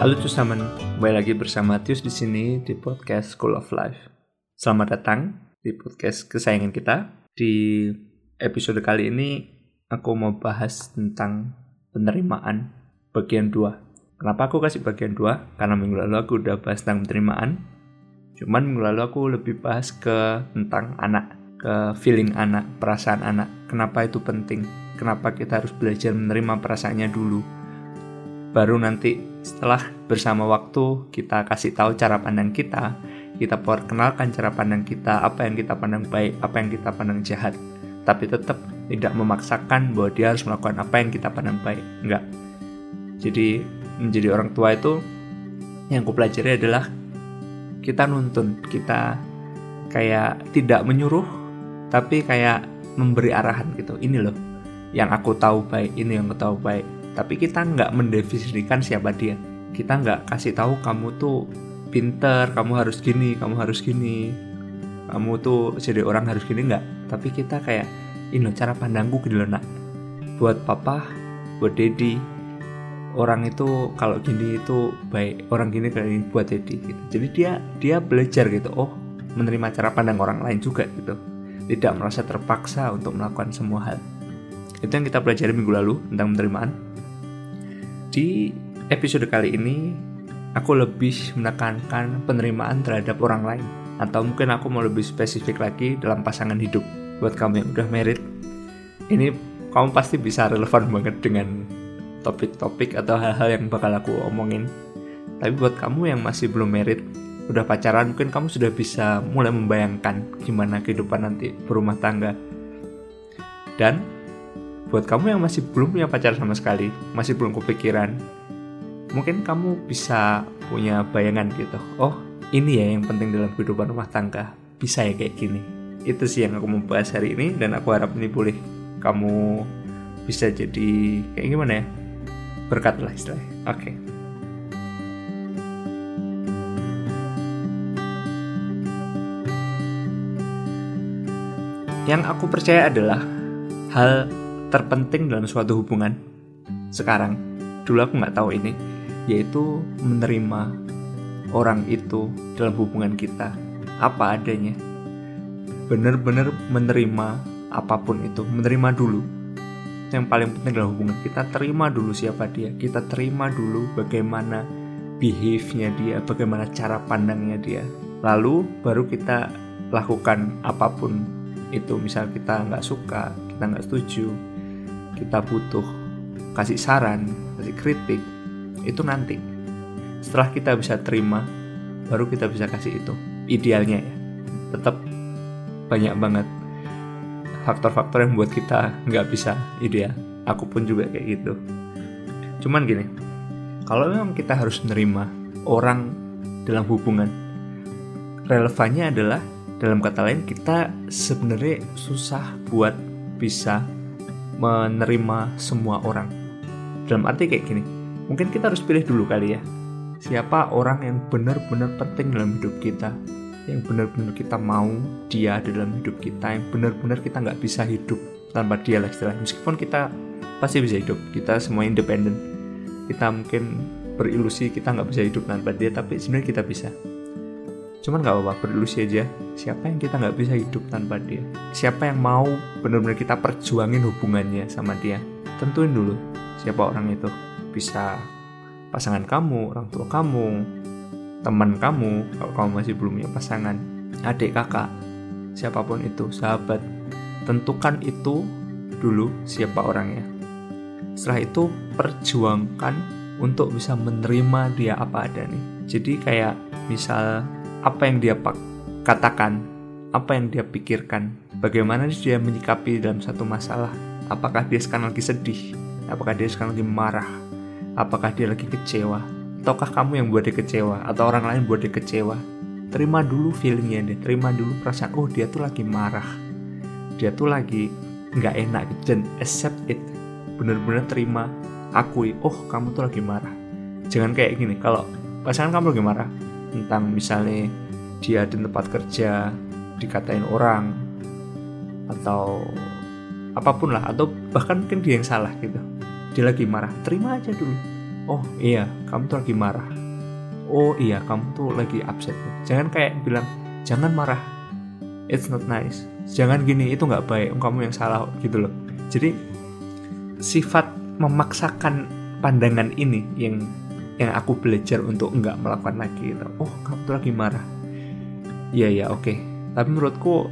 Halo Cusamen, kembali lagi bersama Tius di sini di podcast School of Life. Selamat datang di podcast kesayangan kita. Di episode kali ini aku mau bahas tentang penerimaan bagian 2. Kenapa aku kasih bagian 2? Karena minggu lalu aku udah bahas tentang penerimaan. Cuman minggu lalu aku lebih bahas ke tentang anak, ke feeling anak, perasaan anak. Kenapa itu penting? Kenapa kita harus belajar menerima perasaannya dulu? Baru nanti setelah bersama waktu kita kasih tahu cara pandang kita, kita perkenalkan cara pandang kita, apa yang kita pandang baik, apa yang kita pandang jahat. Tapi tetap tidak memaksakan bahwa dia harus melakukan apa yang kita pandang baik. Enggak. Jadi menjadi orang tua itu yang aku pelajari adalah kita nuntun, kita kayak tidak menyuruh, tapi kayak memberi arahan gitu. Ini loh yang aku tahu baik, ini yang aku tahu baik tapi kita nggak mendefinisikan siapa dia. Kita nggak kasih tahu kamu tuh pinter kamu harus gini kamu harus gini. Kamu tuh jadi orang harus gini nggak? Tapi kita kayak ini cara pandangku gitu loh nak. Buat papa buat dedi orang itu kalau gini itu baik orang gini kayak buat dedi gitu. Jadi dia dia belajar gitu oh menerima cara pandang orang lain juga gitu. Tidak merasa terpaksa untuk melakukan semua hal. Itu yang kita pelajari minggu lalu tentang penerimaan di episode kali ini, aku lebih menekankan penerimaan terhadap orang lain. Atau mungkin aku mau lebih spesifik lagi dalam pasangan hidup. Buat kamu yang udah married, ini kamu pasti bisa relevan banget dengan topik-topik atau hal-hal yang bakal aku omongin. Tapi buat kamu yang masih belum married, udah pacaran, mungkin kamu sudah bisa mulai membayangkan gimana kehidupan nanti berumah tangga. Dan buat kamu yang masih belum punya pacar sama sekali, masih belum kepikiran, mungkin kamu bisa punya bayangan gitu. Oh, ini ya yang penting dalam kehidupan rumah tangga. Bisa ya kayak gini. Itu sih yang aku mau bahas hari ini dan aku harap ini boleh kamu bisa jadi kayak gimana ya? Berkat lah istilahnya. Oke. Okay. Yang aku percaya adalah hal terpenting dalam suatu hubungan. Sekarang dulu aku nggak tahu ini yaitu menerima orang itu dalam hubungan kita. Apa adanya. Benar-benar menerima apa pun itu. Menerima dulu. Yang paling penting dalam hubungan kita terima dulu siapa dia. Kita terima dulu bagaimana behave-nya dia bagaimana cara pandangnya dia. Lalu baru kita lakukan apa pun itu. Misal kita nggak suka kita nggak setuju kita butuh kasih saran, kasih kritik, itu nanti. Setelah kita bisa terima, baru kita bisa kasih itu. Idealnya ya, tetap banyak banget faktor-faktor yang membuat kita nggak bisa ideal. Aku pun juga kayak gitu. Cuman gini, kalau memang kita harus menerima orang dalam hubungan, relevannya adalah dalam kata lain kita sebenarnya susah buat bisa menerima semua orang. Dalam arti kayak gini, mungkin kita harus pilih dulu kali ya. Siapa orang yang benar-benar penting dalam hidup kita, yang benar-benar kita mau dia dalam hidup kita, yang benar-benar kita nggak bisa hidup tanpa dia lah istilahnya. Meskipun kita pasti bisa hidup, kita semua independen. Kita mungkin berilusi kita nggak bisa hidup tanpa dia, tapi sebenarnya kita bisa Cuman gak apa-apa, berilusi aja. Siapa yang kita nggak bisa hidup tanpa dia? Siapa yang mau benar-benar kita perjuangin hubungannya sama dia? Tentuin dulu siapa orang itu. Bisa pasangan kamu, orang tua kamu, teman kamu, kalau kamu masih belum punya pasangan, adik kakak, siapa pun itu, sahabat. Tentukan itu dulu siapa orangnya. Setelah itu perjuangkan untuk bisa menerima dia apa ada nih. Jadi kayak misal apa yang dia katakan, apa yang dia pikirkan, bagaimana dia menyikapi dalam satu masalah. Apakah dia sekarang lagi sedih? Apakah dia sekarang lagi marah? Apakah dia lagi kecewa? Ataukah kamu yang buat dia kecewa? Atau orang lain buat dia kecewa? Terima dulu feelingnya dia, terima dulu perasaan, oh dia tuh lagi marah. Dia tuh lagi nggak enak gitu. Dan accept it. Bener-bener terima, akui, oh kamu tuh lagi marah. Jangan kayak gini, kalau pasangan kamu lagi marah, tentang misalnya dia di tempat kerja dikatain orang atau apa pun lah atau bahkan mungkin dia yang salah gitu. Dia lagi marah terima aja dulu. Oh iya kamu tuh lagi marah. Oh iya kamu tuh lagi upset. Jangan kayak bilang jangan marah it's not nice. Jangan gini itu nggak baik kamu yang salah gitu loh. Jadi sifat memaksakan pandangan ini yang yang aku belajar untuk nggak melakukan lagi gitu. oh kamu tuh lagi marah. Iya iya oke. Okay. tapi menurutku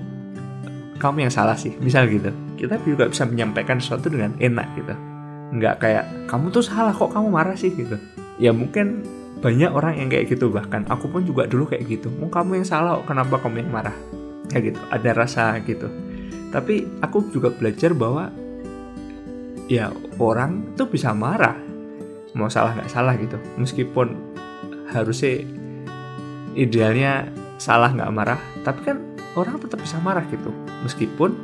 kamu yang salah sih. Misal gitu. Kita juga bisa menyampaikan sesuatu dengan enak gitu. Nggak kayak kamu tuh salah kok kamu marah sih? gitu. Ya mungkin banyak orang yang kayak gitu. Bahkan aku pun juga dulu kayak gitu. Mau kamu yang salah kenapa kamu yang marah? Kayak gitu. Ada rasa gitu. Tapi aku juga belajar bahwa ya orang tuh bisa marah mau salah nggak salah gitu. Meskipun harusnya idealnya salah nggak marah tapi kan orang tetap bisa marah gitu. Meskipun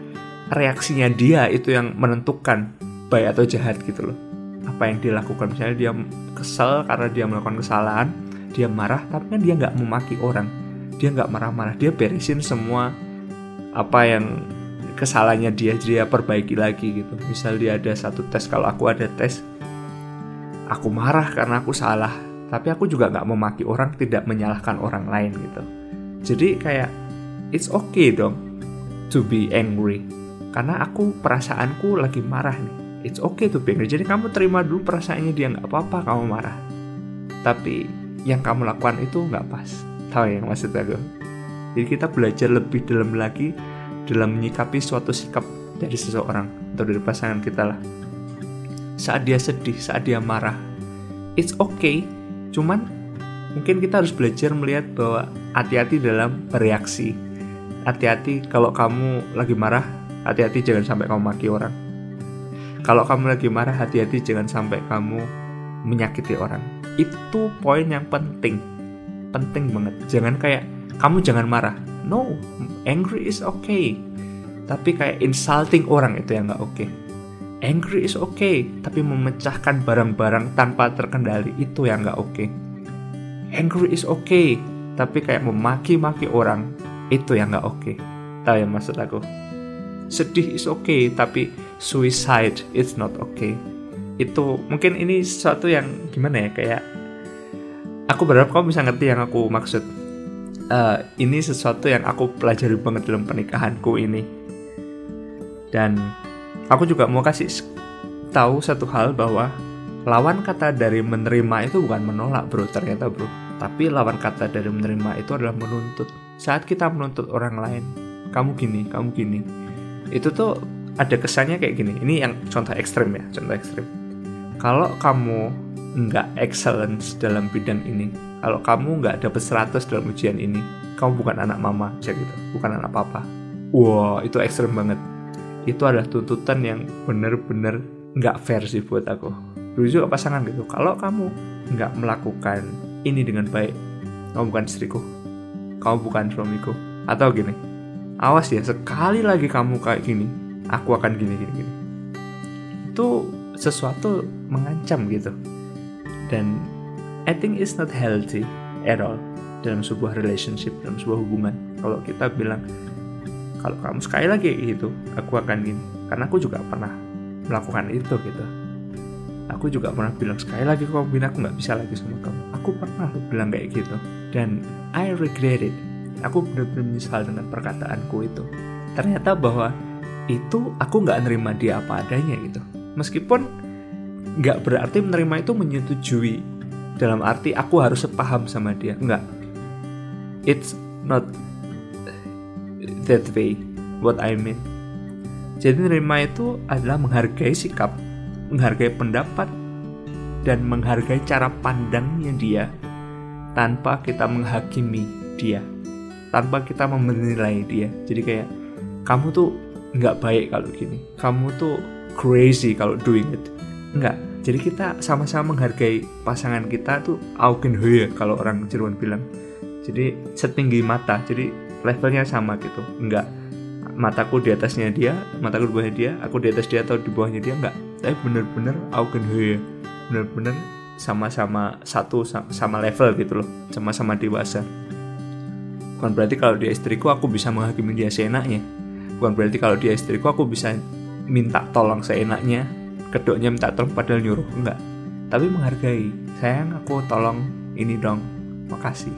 reaksinya dia itu yang menentukan baik atau jahat gitu loh. Apa yang dilakukan? Misalnya dia kesel karena dia melakukan kesalahan dia marah tapi kan dia nggak memaki orang. Dia nggak marah-marah dia beresin semua apa yang kesalahannya dia dia perbaiki lagi gitu. Misal dia ada satu tes kalau aku ada tes aku marah karena aku salah tapi aku juga nggak memaki orang tidak menyalahkan orang lain gitu. Jadi kayak it's okay dong to be angry. Karena aku perasaanku lagi marah nih. It's okay to be angry. Jadi kamu terima dulu perasaannya dia nggak apa-apa kamu marah. Tapi yang kamu lakukan itu nggak pas. Tahu yang maksud aku? Jadi kita belajar lebih dalam lagi dalam menyikapi suatu sikap dari seseorang atau dari pasangan kita lah saat dia sedih saat dia marah. It's okay cuman mungkin kita harus belajar melihat bahwa hati-hati dalam bereaksi. Hati-hati kalau kamu lagi marah hati-hati jangan sampai kamu maki orang. Kalau kamu lagi marah hati-hati jangan sampai kamu menyakiti orang. Itu poin yang penting. Penting banget. Jangan kayak kamu jangan marah. No angry is okay. Tapi kayak insulting orang itu yang nggak oke okay. Angry is okay tapi memecahkan barang-barang tanpa terkendali itu yang nggak oke okay. angry is okay tapi kayak memaki-maki orang itu yang nggak oke okay. tahu ya maksud aku sedih is okay tapi suicide it's not okay itu mungkin ini sesuatu yang gimana ya kayak aku berharap kamu bisa ngerti yang aku maksud uh, ini sesuatu yang aku pelajari banget dalam pernikahanku ini dan aku juga mau kasih tahu satu hal bahwa lawan kata dari menerima itu bukan menolak bro ternyata bro. Tapi lawan kata dari menerima itu adalah menuntut. Saat kita menuntut orang lain kamu gini kamu gini itu tuh ada kesannya kayak gini. Ini yang contoh ekstrim ya contoh ekstrim kalau kamu nggak excellence dalam bidang ini kalau kamu nggak dapet 100 dalam ujian ini kamu bukan anak mama gitu bukan anak papa. Wow itu ekstrim banget itu adalah tuntutan yang bener-bener nggak fair sih buat aku. Dulu juga pasangan gitu. Kalau kamu nggak melakukan ini dengan baik kamu bukan istriku. Kamu bukan suamiku. Atau gini awas ya sekali lagi kamu kayak gini aku akan gini gini gini. Itu sesuatu mengancam gitu. Dan I think it's not healthy at all dalam sebuah relationship dalam sebuah hubungan. Kalau kita bilang kalau kamu sekali lagi gitu aku akan gini. Karena aku juga pernah melakukan itu gitu. Aku juga pernah bilang sekali lagi kamu bilang aku nggak bisa lagi sama kamu. Aku pernah bilang kayak gitu. Dan I regret it. Aku benar-benar menyesal dengan perkataanku itu. Ternyata bahwa itu aku nggak nerima dia apa adanya gitu. Meskipun nggak berarti menerima itu menyetujui dalam arti aku harus sepaham sama dia. Nggak. It's not that way what I mean. Jadi menerima itu adalah menghargai sikap menghargai pendapat dan menghargai cara pandangnya dia tanpa kita menghakimi dia tanpa kita menilai dia. Jadi kayak kamu tuh nggak baik kalau gini kamu tuh crazy kalau doing it. Nggak. Jadi kita sama-sama menghargai pasangan kita tuh Augenhöhe kalau orang Jerman bilang. Jadi setinggi mata. Jadi levelnya sama gitu. Nggak mataku di atasnya dia mataku di bawahnya dia aku di atas dia atau di bawahnya dia nggak. Tapi bener-bener Augenhöhe bener-bener sama-sama satu sama level gitu loh sama-sama dewasa. Bukan berarti kalau dia istriku aku bisa menghakimi dia seenaknya. Bukan berarti kalau dia istriku aku bisa minta tolong seenaknya kedoknya minta tolong padahal nyuruh enggak tapi menghargai sayang aku tolong ini dong makasih.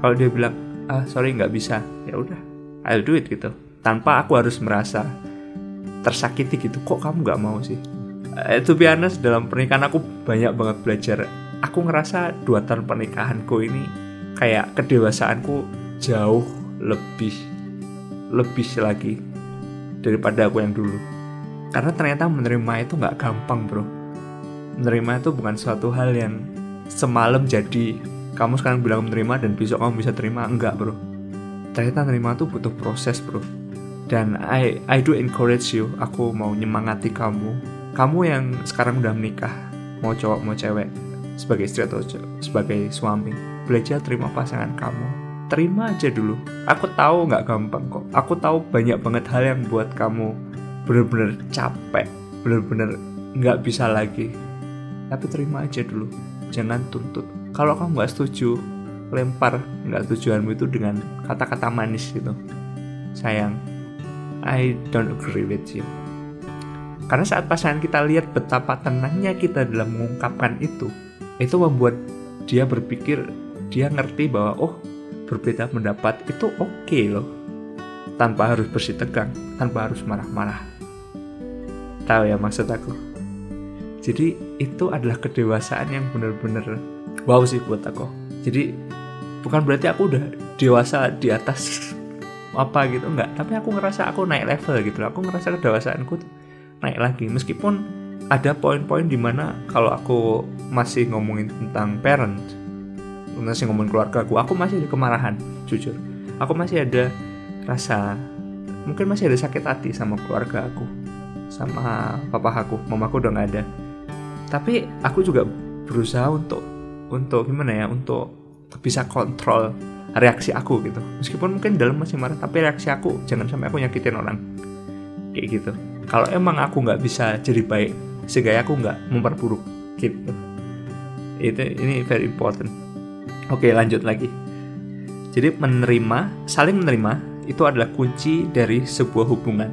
Kalau dia bilang ah sorry nggak bisa. Ya udah I'll do it gitu. Tanpa aku harus merasa tersakiti gitu. Kok kamu nggak mau sih? Uh, to dalam pernikahan aku banyak banget belajar. Aku ngerasa dua tahun pernikahanku ini kayak kedewasaanku jauh lebih lebih lagi daripada aku yang dulu. Karena ternyata menerima itu nggak gampang bro. Menerima itu bukan suatu hal yang semalam jadi kamu sekarang bilang menerima dan besok kamu bisa terima. Enggak bro. Ternyata menerima itu butuh proses bro. Dan I I do encourage you. Aku mau nyemangati kamu. Kamu yang sekarang udah menikah mau cowok mau cewek sebagai istri atau sebagai suami belajar terima pasangan kamu. Terima aja dulu. Aku tahu nggak gampang kok. Aku tahu banyak banget hal yang buat kamu bener-bener capek bener-bener nggak bisa lagi. Tapi terima aja dulu. Jangan tuntut kalau kamu nggak setuju lempar nggak tujuanmu itu dengan kata-kata manis gitu. Sayang I don't agree with you. Karena saat pasangan kita lihat betapa tenangnya kita dalam mengungkapkan itu itu membuat dia berpikir dia ngerti bahwa oh berbeda pendapat itu oke okay loh. Tanpa harus bersih tegang tanpa harus marah-marah. Tahu ya maksud aku? Jadi itu adalah kedewasaan yang benar-benar wow sih buat aku. Jadi bukan berarti aku udah dewasa di atas apa gitu enggak. Tapi aku ngerasa aku naik level gitu aku ngerasa kedewasaanku tuh naik lagi. Meskipun ada poin-poin di mana kalau aku masih ngomongin tentang parent masih ngomongin keluarga aku aku masih ada kemarahan jujur. Aku masih ada rasa mungkin masih ada sakit hati sama keluarga aku sama papa aku mamaku udah nggak ada. Tapi aku juga berusaha untuk untuk gimana ya untuk bisa kontrol reaksi aku gitu. Meskipun mungkin dalam masih marah tapi reaksi aku jangan sampai aku nyakitin orang. Kayak gitu. Kalau emang aku nggak bisa jadi baik sehingga aku nggak memperburuk gitu. Itu ini very important. Oke lanjut lagi. Jadi menerima saling menerima itu adalah kunci dari sebuah hubungan.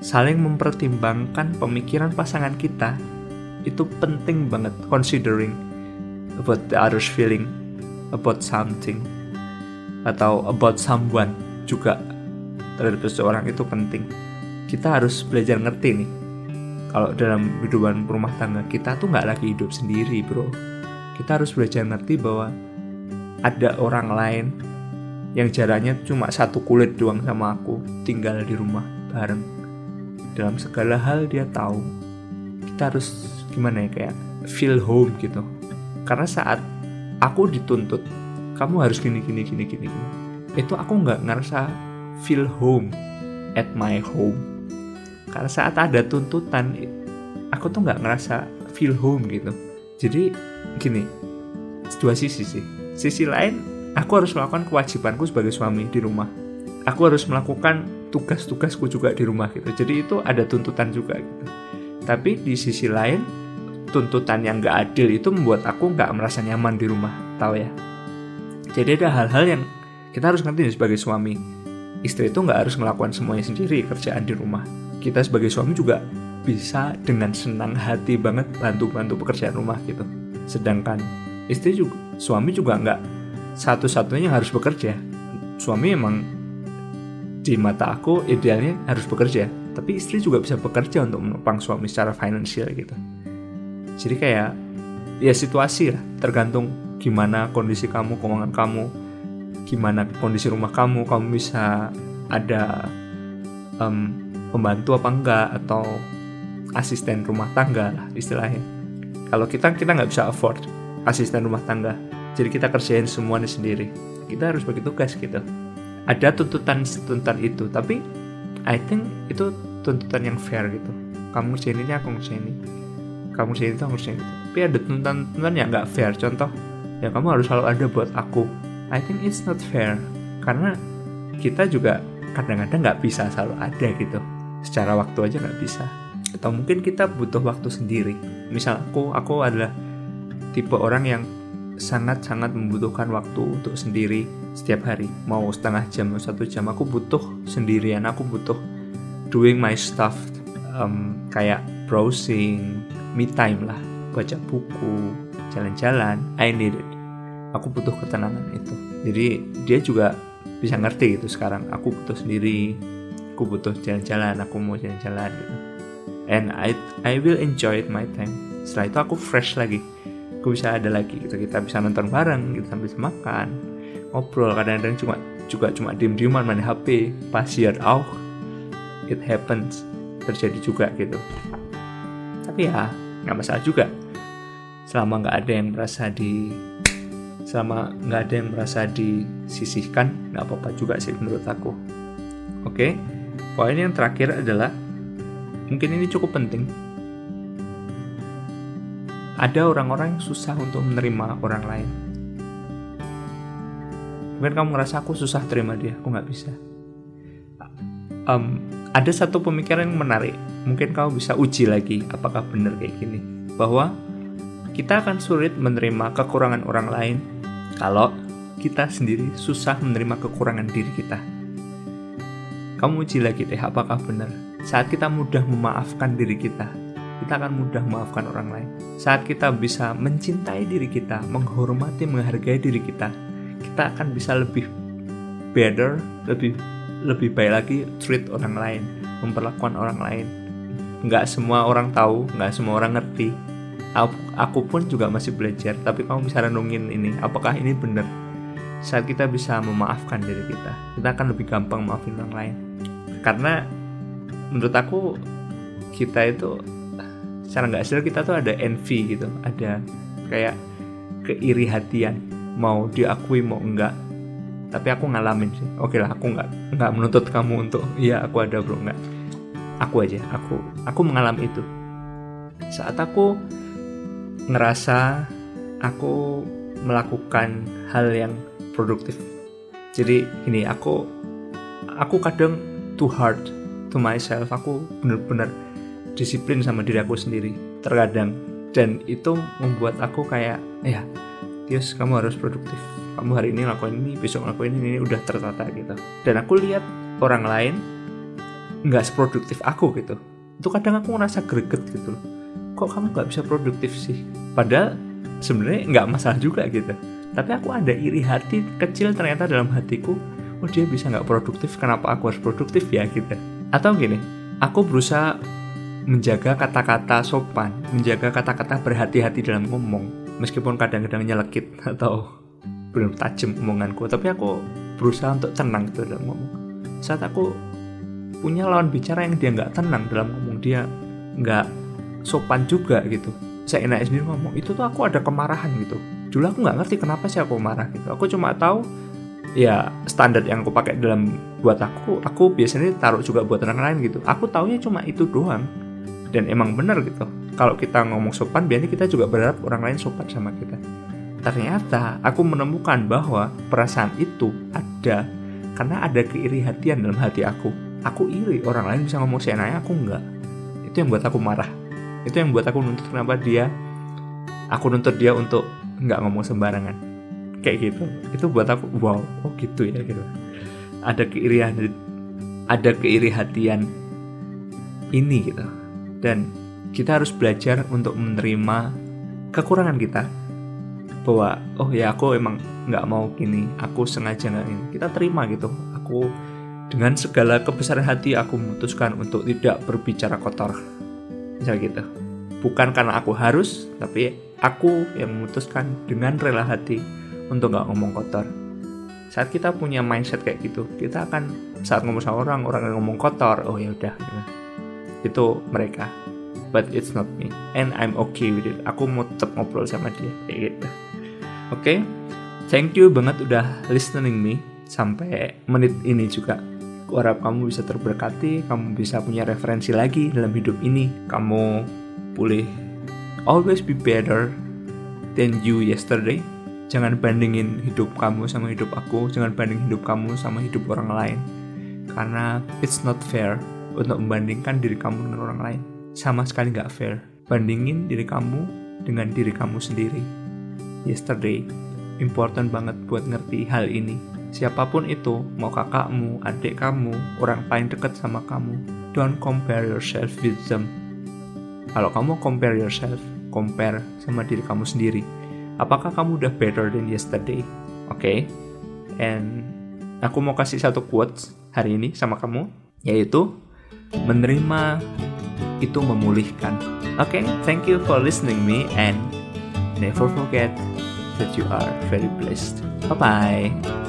Saling mempertimbangkan pemikiran pasangan kita itu penting banget considering about the other's feeling about something atau about someone juga terhadap seseorang itu penting. Kita harus belajar ngerti nih kalau dalam kehidupan rumah tangga kita tuh nggak lagi hidup sendiri bro. Kita harus belajar ngerti bahwa ada orang lain yang jaraknya cuma satu kulit doang sama aku tinggal di rumah bareng. Dalam segala hal dia tahu. Kita harus gimana ya kayak feel home gitu karena saat aku dituntut kamu harus gini gini gini gini, itu aku nggak ngerasa feel home at my home. Karena saat ada tuntutan aku tuh nggak ngerasa feel home gitu. Jadi gini dua sisi sih. Sisi lain aku harus melakukan kewajibanku sebagai suami di rumah. Aku harus melakukan tugas-tugasku juga di rumah gitu. Jadi itu ada tuntutan juga gitu. Tapi di sisi lain tuntutan yang gak adil itu membuat aku gak merasa nyaman di rumah tahu ya? Jadi ada hal-hal yang kita harus ngerti sebagai suami. Istri itu gak harus melakukan semuanya sendiri kerjaan di rumah. Kita sebagai suami juga bisa dengan senang hati banget bantu-bantu pekerjaan rumah gitu. Sedangkan istri juga suami juga nggak satu-satunya yang harus bekerja. Suami emang di mata aku idealnya harus bekerja tapi istri juga bisa bekerja untuk menopang suami secara finansial gitu jadi kayak ya situasi lah tergantung gimana kondisi kamu keuangan kamu gimana kondisi rumah kamu kamu bisa ada um, pembantu apa enggak atau asisten rumah tangga lah istilahnya. Kalau kita kita nggak bisa afford asisten rumah tangga. Jadi kita kerjain semuanya sendiri. Kita harus bagi tugas gitu. Ada tuntutan tuntutan itu tapi I think itu tuntutan yang fair gitu. Kamu kerjain ini aku kerjain ini kamu sih itu harusnya gitu. Tapi ada tuntutan-tuntutan yang nggak fair. Contoh ya kamu harus selalu ada buat aku. I think it's not fair. Karena kita juga kadang-kadang nggak bisa selalu ada gitu. Secara waktu aja nggak bisa. Atau mungkin kita butuh waktu sendiri. Misal aku aku adalah tipe orang yang sangat-sangat membutuhkan waktu untuk sendiri setiap hari. Mau setengah jam atau satu jam aku butuh sendirian. Aku butuh doing my stuff um, kayak browsing me time lah. Baca buku jalan-jalan. I need it aku butuh ketenangan itu. Jadi dia juga bisa ngerti gitu sekarang. Aku butuh sendiri. Aku butuh jalan-jalan. Aku mau jalan-jalan gitu. And I I will enjoy it my time. Setelah itu aku fresh lagi. Aku bisa ada lagi gitu. Kita bisa nonton bareng gitu sambil makan ngobrol. Kadang-kadang cuma juga cuma diem-dieman main HP pas out it happens. Terjadi juga gitu tapi ya nggak masalah juga. Selama nggak ada yang merasa di selama nggak ada yang merasa disisihkan nggak apa-apa juga sih menurut aku. Oke poin yang terakhir adalah mungkin ini cukup penting. Ada orang-orang yang susah untuk menerima orang lain. Mungkin kamu ngerasa aku susah terima dia aku nggak bisa. Um, ada satu pemikiran yang menarik mungkin kamu bisa uji lagi apakah benar kayak gini bahwa kita akan sulit menerima kekurangan orang lain kalau kita sendiri susah menerima kekurangan diri kita. Kamu uji lagi deh apakah benar. Saat kita mudah memaafkan diri kita, kita akan mudah memaafkan orang lain. Saat kita bisa mencintai diri kita, menghormati, menghargai diri kita, kita akan bisa lebih better, lebih lebih baik lagi treat orang lain, memperlakukan orang lain. Nggak semua orang tahu, nggak semua orang ngerti, aku, aku pun juga masih belajar tapi kamu bisa renungin ini apakah ini benar? Saat kita bisa memaafkan diri kita kita akan lebih gampang maafin orang lain. Karena menurut aku kita itu secara nggak sadar kita tuh ada envy gitu ada kayak keiri hatian. Mau diakui mau enggak tapi aku ngalamin sih. Oke lah aku nggak nggak menuntut kamu untuk iya aku ada bro. Nggak aku aja aku aku mengalami itu saat aku ngerasa aku melakukan hal yang produktif. Jadi ini aku aku kadang too hard to myself. Aku bener-bener disiplin sama diri aku sendiri terkadang dan itu membuat aku kayak ya Tius kamu harus produktif kamu hari ini lakuin ini besok lakuin ini, ini udah tertata gitu dan aku lihat orang lain nggak seproduktif aku gitu. Itu kadang aku ngerasa greget gitu loh. Kok kamu nggak bisa produktif sih? Padahal sebenarnya nggak masalah juga gitu. Tapi aku ada iri hati kecil ternyata dalam hatiku oh dia bisa nggak produktif? Kenapa aku harus produktif ya? gitu. Atau gini aku berusaha menjaga kata-kata sopan menjaga kata-kata berhati-hati dalam ngomong meskipun kadang-kadang nyelekit atau belum tajam omonganku. Tapi aku berusaha untuk tenang gitu dalam ngomong. Saat aku punya lawan bicara yang dia nggak tenang dalam ngomong dia nggak sopan juga gitu. Saya enak sendiri ngomong itu tuh aku ada kemarahan gitu. Dulu aku nggak ngerti kenapa sih aku marah gitu. Aku cuma tahu ya standar yang aku pakai dalam buat aku aku biasanya taruh juga buat orang lain gitu. Aku taunya cuma itu doang. Dan emang bener gitu. Kalau kita ngomong sopan biasanya kita juga berharap orang lain sopan sama kita. Ternyata aku menemukan bahwa perasaan itu ada karena ada keiri hatian dalam hati aku aku iri orang lain bisa ngomong seenaknya aku enggak. Itu yang buat aku marah. Itu yang buat aku nuntut kenapa dia aku nuntut dia untuk nggak ngomong sembarangan. Kayak gitu. Itu buat aku wow oh gitu ya gitu. Ada keirian ada keiri hatian ini gitu. Dan kita harus belajar untuk menerima kekurangan kita. Bahwa oh ya aku emang nggak mau gini. Aku sengaja nggak ini. Kita terima gitu. Aku dengan segala kebesaran hati aku memutuskan untuk tidak berbicara kotor. Misal gitu. Bukan karena aku harus tapi aku yang memutuskan dengan rela hati untuk nggak ngomong kotor. Saat kita punya mindset kayak gitu kita akan saat ngomong sama orang orang yang ngomong kotor oh ya udah gitu. itu mereka. But it's not me. And I'm okay with it. Aku mau tetap ngobrol sama dia kayak gitu. Oke? Okay? thank you banget udah listening me sampai menit ini juga Aku harap kamu bisa terberkati, kamu bisa punya referensi lagi dalam hidup ini. Kamu boleh always be better than you yesterday. Jangan bandingin hidup kamu sama hidup aku, jangan banding hidup kamu sama hidup orang lain. Karena it's not fair untuk membandingkan diri kamu dengan orang lain. Sama sekali nggak fair. Bandingin diri kamu dengan diri kamu sendiri. Yesterday, important banget buat ngerti hal ini Siapa pun itu, mau kakakmu, adik kamu, orang paling dekat sama kamu, don't compare yourself with them. Kalau kamu compare yourself, compare sama diri kamu sendiri. Apakah kamu udah better than yesterday? Oke. Okay? And aku mau kasih satu quotes hari ini sama kamu, yaitu menerima itu memulihkan. Oke, okay? thank you for listening me and never forget that you are very blessed. Bye bye.